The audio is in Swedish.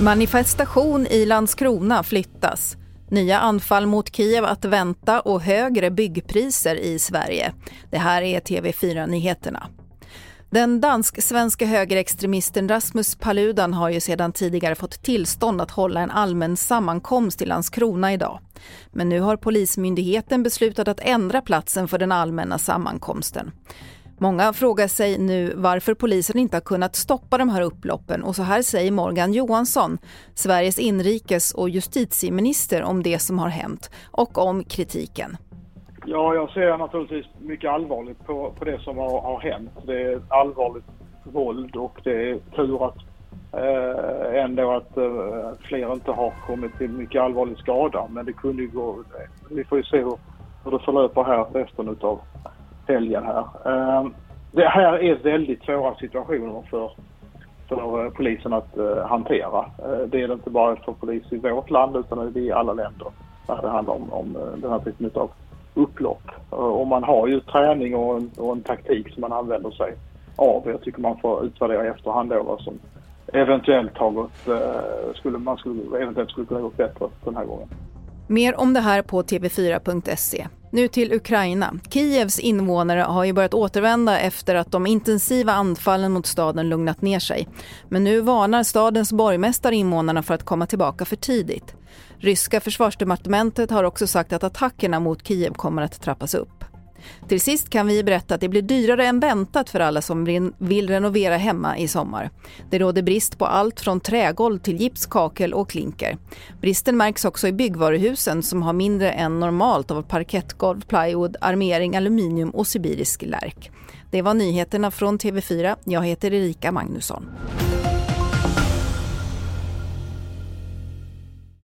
Manifestation i Landskrona flyttas. Nya anfall mot Kiev att vänta och högre byggpriser i Sverige. Det här är TV4-nyheterna. Den dansk-svenska högerextremisten Rasmus Paludan har ju sedan tidigare fått tillstånd att hålla en allmän sammankomst i Landskrona idag. Men nu har Polismyndigheten beslutat att ändra platsen för den allmänna sammankomsten. Många frågar sig nu varför polisen inte har kunnat stoppa de här upploppen och så här säger Morgan Johansson, Sveriges inrikes och justitieminister om det som har hänt och om kritiken. Ja, jag ser naturligtvis mycket allvarligt på, på det som har, har hänt. Det är allvarligt våld och det är tur att eh, ändå att eh, fler inte har kommit till mycket allvarlig skada. Men det kunde ju gå... Vi får ju se hur, hur det förlöper här resten utav helgen här. Ehm, det här är väldigt svåra situationer för, för eh, polisen att eh, hantera. Ehm, det är det inte bara för polis i vårt land utan det är i alla länder när det handlar om, om eh, den här typen av upplopp. Och man har ju träning och en, och en taktik som man använder sig av. Jag tycker man får utvärdera i efterhand då vad som eventuellt har gått, skulle, man skulle, eventuellt skulle kunna gått bättre den här gången. Mer om det här på tv4.se. Nu till Ukraina. Kievs invånare har ju börjat återvända efter att de intensiva anfallen mot staden lugnat ner sig. Men nu varnar stadens borgmästare invånarna för att komma tillbaka för tidigt. Ryska försvarsdepartementet har också sagt att attackerna mot Kiev kommer att trappas upp. Till sist kan vi berätta att det blir dyrare än väntat för alla som vill renovera hemma i sommar. Det råder brist på allt från trägolv till gips, kakel och klinker. Bristen märks också i byggvaruhusen som har mindre än normalt av parkettgolv, plywood, armering, aluminium och sibirisk lärk. Det var nyheterna från TV4. Jag heter Erika Magnusson.